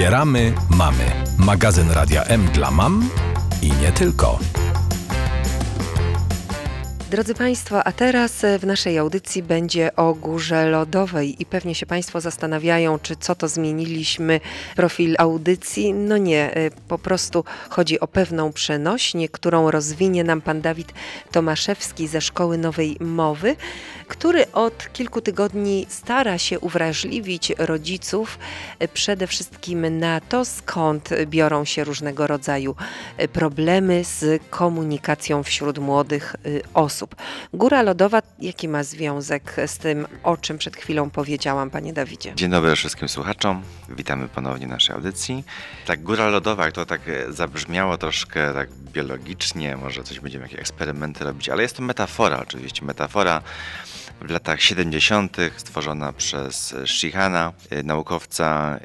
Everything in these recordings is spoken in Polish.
Wspieramy mamy. Magazyn Radia M dla mam i nie tylko. Drodzy Państwo, a teraz w naszej audycji będzie o górze lodowej i pewnie się Państwo zastanawiają, czy co to zmieniliśmy profil audycji. No nie, y, po prostu chodzi o pewną przenośnię, którą rozwinie nam pan Dawid Tomaszewski ze Szkoły Nowej Mowy, który od kilku tygodni stara się uwrażliwić rodziców y, przede wszystkim na to, skąd biorą się różnego rodzaju problemy z komunikacją wśród młodych osób Góra lodowa, jaki ma związek z tym, o czym przed chwilą powiedziałam, panie Dawidzie? Dzień dobry wszystkim słuchaczom. Witamy ponownie w naszej audycji. Tak, góra lodowa, jak to tak zabrzmiało troszkę tak biologicznie, może coś będziemy jakieś eksperymenty robić, ale jest to metafora oczywiście, metafora w latach 70. stworzona przez Shihana, e, naukowca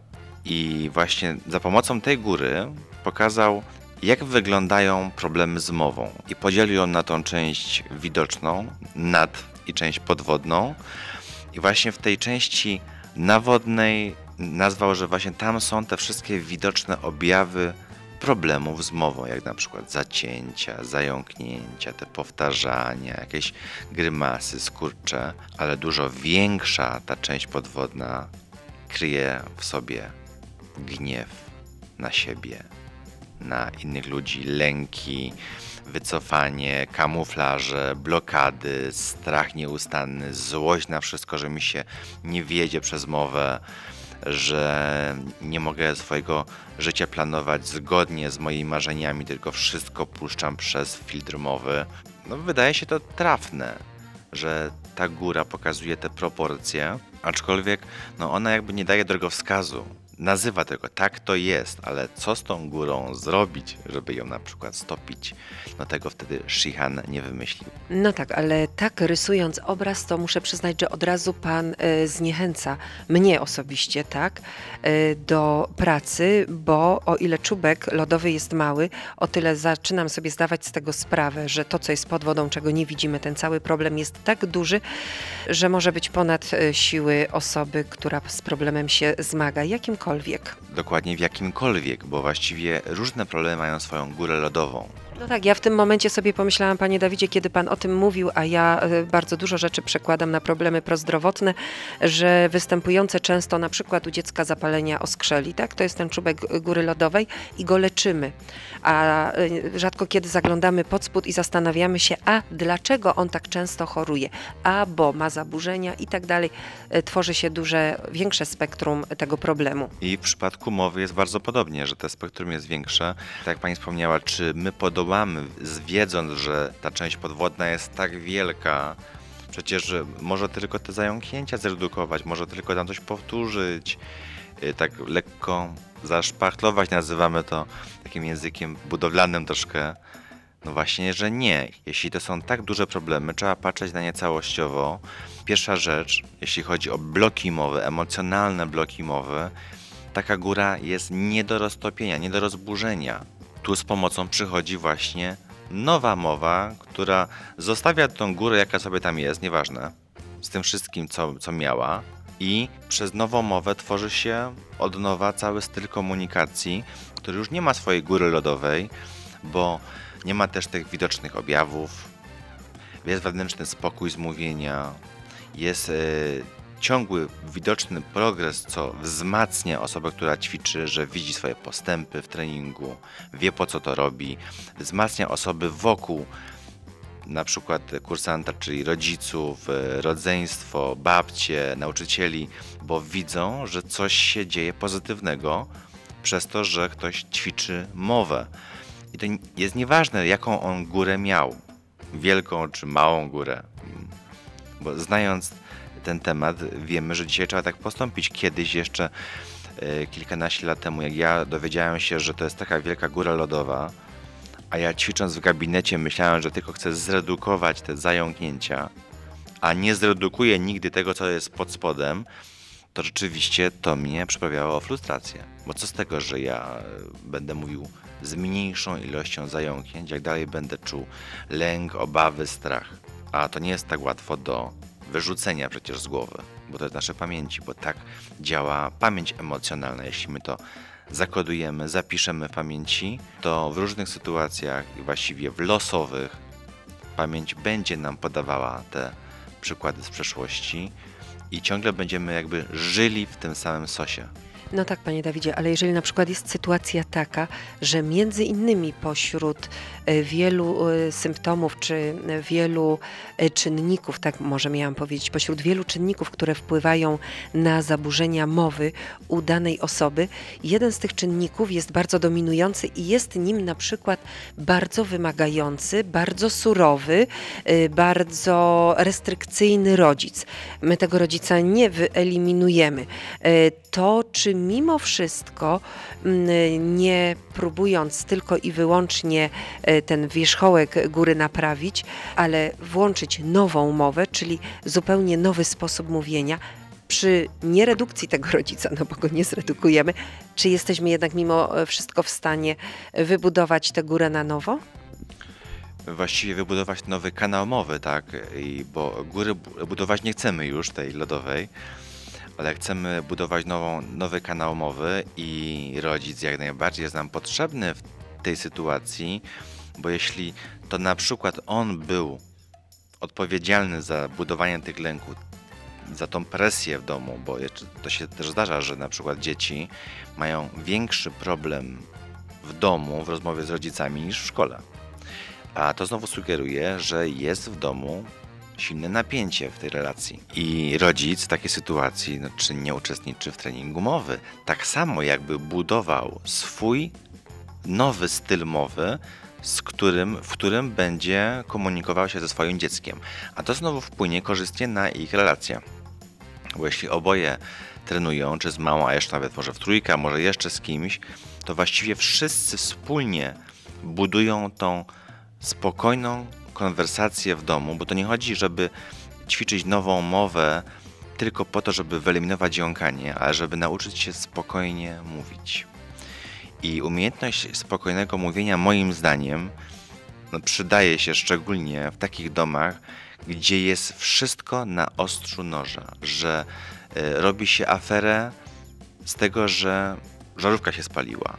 i właśnie za pomocą tej góry pokazał jak wyglądają problemy z mową? I podzielił on na tą część widoczną, nad i część podwodną. I właśnie w tej części nawodnej nazwał, że właśnie tam są te wszystkie widoczne objawy problemów z mową, jak na przykład zacięcia, zająknięcia, te powtarzania, jakieś grymasy, skurcze, ale dużo większa ta część podwodna kryje w sobie gniew na siebie, na innych ludzi, lęki, wycofanie, kamuflaże, blokady, strach nieustanny, złość na wszystko, że mi się nie wiedzie przez mowę, że nie mogę swojego życia planować zgodnie z moimi marzeniami, tylko wszystko puszczam przez filtr mowy. No, wydaje się to trafne, że ta góra pokazuje te proporcje, aczkolwiek no, ona jakby nie daje drogowskazu nazywa tego, tak to jest, ale co z tą górą zrobić, żeby ją na przykład stopić, no tego wtedy Shihan nie wymyślił. No tak, ale tak rysując obraz, to muszę przyznać, że od razu pan y, zniechęca mnie osobiście, tak, y, do pracy, bo o ile czubek lodowy jest mały, o tyle zaczynam sobie zdawać z tego sprawę, że to, co jest pod wodą, czego nie widzimy, ten cały problem jest tak duży, że może być ponad y, siły osoby, która z problemem się zmaga. Jakim Dokładnie w jakimkolwiek, bo właściwie różne problemy mają swoją górę lodową. No tak, ja w tym momencie sobie pomyślałam, panie Dawidzie, kiedy pan o tym mówił, a ja e, bardzo dużo rzeczy przekładam na problemy prozdrowotne, że występujące często na przykład u dziecka zapalenia oskrzeli, tak? To jest ten czubek góry lodowej i go leczymy. A e, rzadko kiedy zaglądamy pod spód i zastanawiamy się, a dlaczego on tak często choruje? A bo ma zaburzenia i tak dalej. E, tworzy się duże, większe spektrum tego problemu. I w przypadku mowy jest bardzo podobnie, że to spektrum jest większe. Tak jak pani wspomniała, czy my podobnie zdołamy, wiedząc, że ta część podwodna jest tak wielka, przecież może tylko te zająknięcia zredukować, może tylko tam coś powtórzyć, y, tak lekko zaszpachlować, nazywamy to takim językiem budowlanym troszkę. No właśnie, że nie. Jeśli to są tak duże problemy, trzeba patrzeć na nie całościowo. Pierwsza rzecz, jeśli chodzi o bloki mowy, emocjonalne bloki mowy, taka góra jest nie do roztopienia, nie do rozburzenia tu z pomocą przychodzi właśnie nowa mowa, która zostawia tą górę, jaka sobie tam jest, nieważne, z tym wszystkim, co, co miała, i przez nową mowę tworzy się od nowa cały styl komunikacji, który już nie ma swojej góry lodowej, bo nie ma też tych widocznych objawów, jest wewnętrzny spokój z mówienia, jest y, ciągły, widoczny progres, co wzmacnia osobę, która ćwiczy, że widzi swoje postępy w treningu, wie po co to robi, wzmacnia osoby wokół, na przykład kursanta, czyli rodziców, rodzeństwo, babcie, nauczycieli, bo widzą, że coś się dzieje pozytywnego przez to, że ktoś ćwiczy mowę. I to jest nieważne, jaką on górę miał, wielką czy małą górę, bo znając ten temat, wiemy, że dzisiaj trzeba tak postąpić. Kiedyś jeszcze e, kilkanaście lat temu, jak ja dowiedziałem się, że to jest taka wielka góra lodowa, a ja ćwicząc w gabinecie myślałem, że tylko chcę zredukować te zająknięcia, a nie zredukuję nigdy tego, co jest pod spodem, to rzeczywiście to mnie przyprawiało o frustrację. Bo co z tego, że ja e, będę mówił z mniejszą ilością zająknięć, jak dalej będę czuł lęk, obawy, strach. A to nie jest tak łatwo do wyrzucenia przecież z głowy, bo to jest nasze pamięci, bo tak działa pamięć emocjonalna. Jeśli my to zakodujemy, zapiszemy w pamięci, to w różnych sytuacjach, właściwie w losowych, pamięć będzie nam podawała te przykłady z przeszłości i ciągle będziemy jakby żyli w tym samym sosie. No tak, panie Dawidzie, ale jeżeli na przykład jest sytuacja taka, że między innymi pośród e, wielu e, symptomów czy wielu e, czynników, tak może miałam powiedzieć, pośród wielu czynników, które wpływają na zaburzenia mowy u danej osoby, jeden z tych czynników jest bardzo dominujący i jest nim na przykład bardzo wymagający, bardzo surowy, bardzo restrykcyjny rodzic. My tego rodzica nie wyeliminujemy. To, czy mimo wszystko, mm, nie próbując tylko i wyłącznie e, ten wierzchołek góry naprawić, ale włączyć nową mowę, czyli zupełnie nowy sposób mówienia, przy nieredukcji tego rodzica, no bo go nie zredukujemy, czy jesteśmy jednak mimo e, wszystko w stanie wybudować tę górę na nowo? Właściwie wybudować nowy kanał mowy, tak? I bo góry budować nie chcemy już tej lodowej ale chcemy budować nową, nowy kanał mowy i rodzic jak najbardziej jest nam potrzebny w tej sytuacji, bo jeśli to na przykład on był odpowiedzialny za budowanie tych lęków, za tą presję w domu, bo to się też zdarza, że na przykład dzieci mają większy problem w domu, w rozmowie z rodzicami niż w szkole. A to znowu sugeruje, że jest w domu silne napięcie w tej relacji. I rodzic w takiej sytuacji, no, czy nie uczestniczy w treningu mowy, tak samo jakby budował swój nowy styl mowy, z którym, w którym będzie komunikował się ze swoim dzieckiem. A to znowu wpłynie korzystnie na ich relację. Bo jeśli oboje trenują, czy z małą, a jeszcze nawet może w trójkę, a może jeszcze z kimś, to właściwie wszyscy wspólnie budują tą spokojną konwersację w domu, bo to nie chodzi, żeby ćwiczyć nową mowę tylko po to, żeby wyeliminować jąkanie, ale żeby nauczyć się spokojnie mówić. I umiejętność spokojnego mówienia, moim zdaniem, no, przydaje się szczególnie w takich domach, gdzie jest wszystko na ostrzu noża, że y, robi się aferę z tego, że żarówka się spaliła,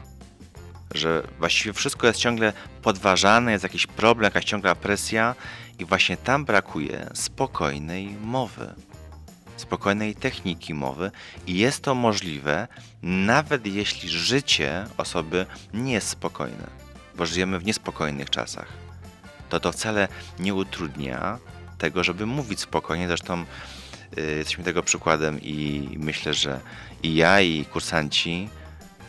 że właściwie wszystko jest ciągle podważane, jest jakiś problem, jakaś ciągła presja i właśnie tam brakuje spokojnej mowy, spokojnej techniki mowy i jest to możliwe nawet jeśli życie osoby nie jest spokojne, bo żyjemy w niespokojnych czasach. To to wcale nie utrudnia tego, żeby mówić spokojnie, zresztą yy, jesteśmy tego przykładem i myślę, że i ja i kursanci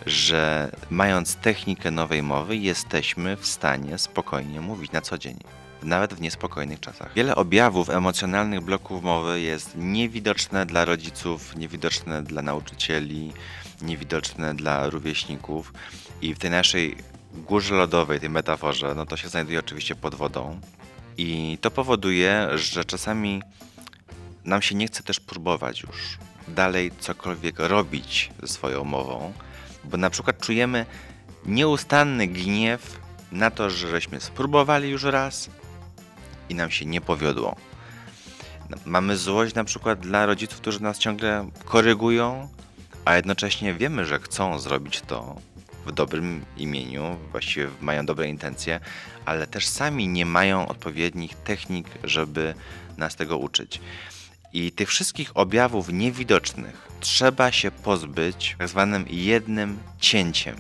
że mając technikę nowej mowy, jesteśmy w stanie spokojnie mówić na co dzień, nawet w niespokojnych czasach. Wiele objawów emocjonalnych bloków mowy jest niewidoczne dla rodziców, niewidoczne dla nauczycieli, niewidoczne dla rówieśników i w tej naszej górze lodowej, tej metaforze, no to się znajduje oczywiście pod wodą. I to powoduje, że czasami nam się nie chce też próbować już dalej cokolwiek robić ze swoją mową, bo na przykład czujemy nieustanny gniew na to, że żeśmy spróbowali już raz i nam się nie powiodło. Mamy złość na przykład dla rodziców, którzy nas ciągle korygują, a jednocześnie wiemy, że chcą zrobić to w dobrym imieniu, właściwie mają dobre intencje, ale też sami nie mają odpowiednich technik, żeby nas tego uczyć. I tych wszystkich objawów niewidocznych trzeba się pozbyć tak zwanym jednym cięciem,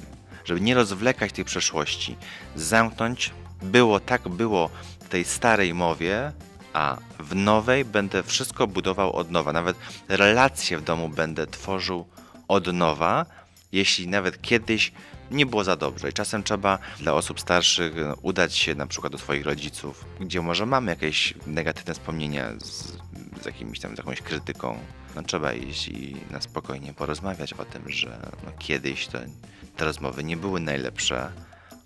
żeby nie rozwlekać tej przeszłości, zamknąć. Było tak było w tej starej mowie, a w nowej będę wszystko budował od nowa. Nawet relacje w domu będę tworzył od nowa, jeśli nawet kiedyś nie było za dobrze. I czasem trzeba dla osób starszych udać się na przykład do swoich rodziców, gdzie może mamy jakieś negatywne wspomnienia z z jakimś tam, z jakąś krytyką. No, trzeba iść i na spokojnie porozmawiać o tym, że no, kiedyś to, te rozmowy nie były najlepsze,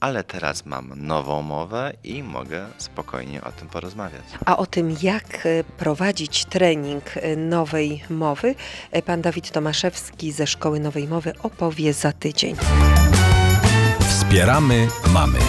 ale teraz mam nową mowę i mogę spokojnie o tym porozmawiać. A o tym, jak e, prowadzić trening e, nowej mowy, e, pan Dawid Tomaszewski ze Szkoły Nowej Mowy opowie za tydzień. Wspieramy mamy.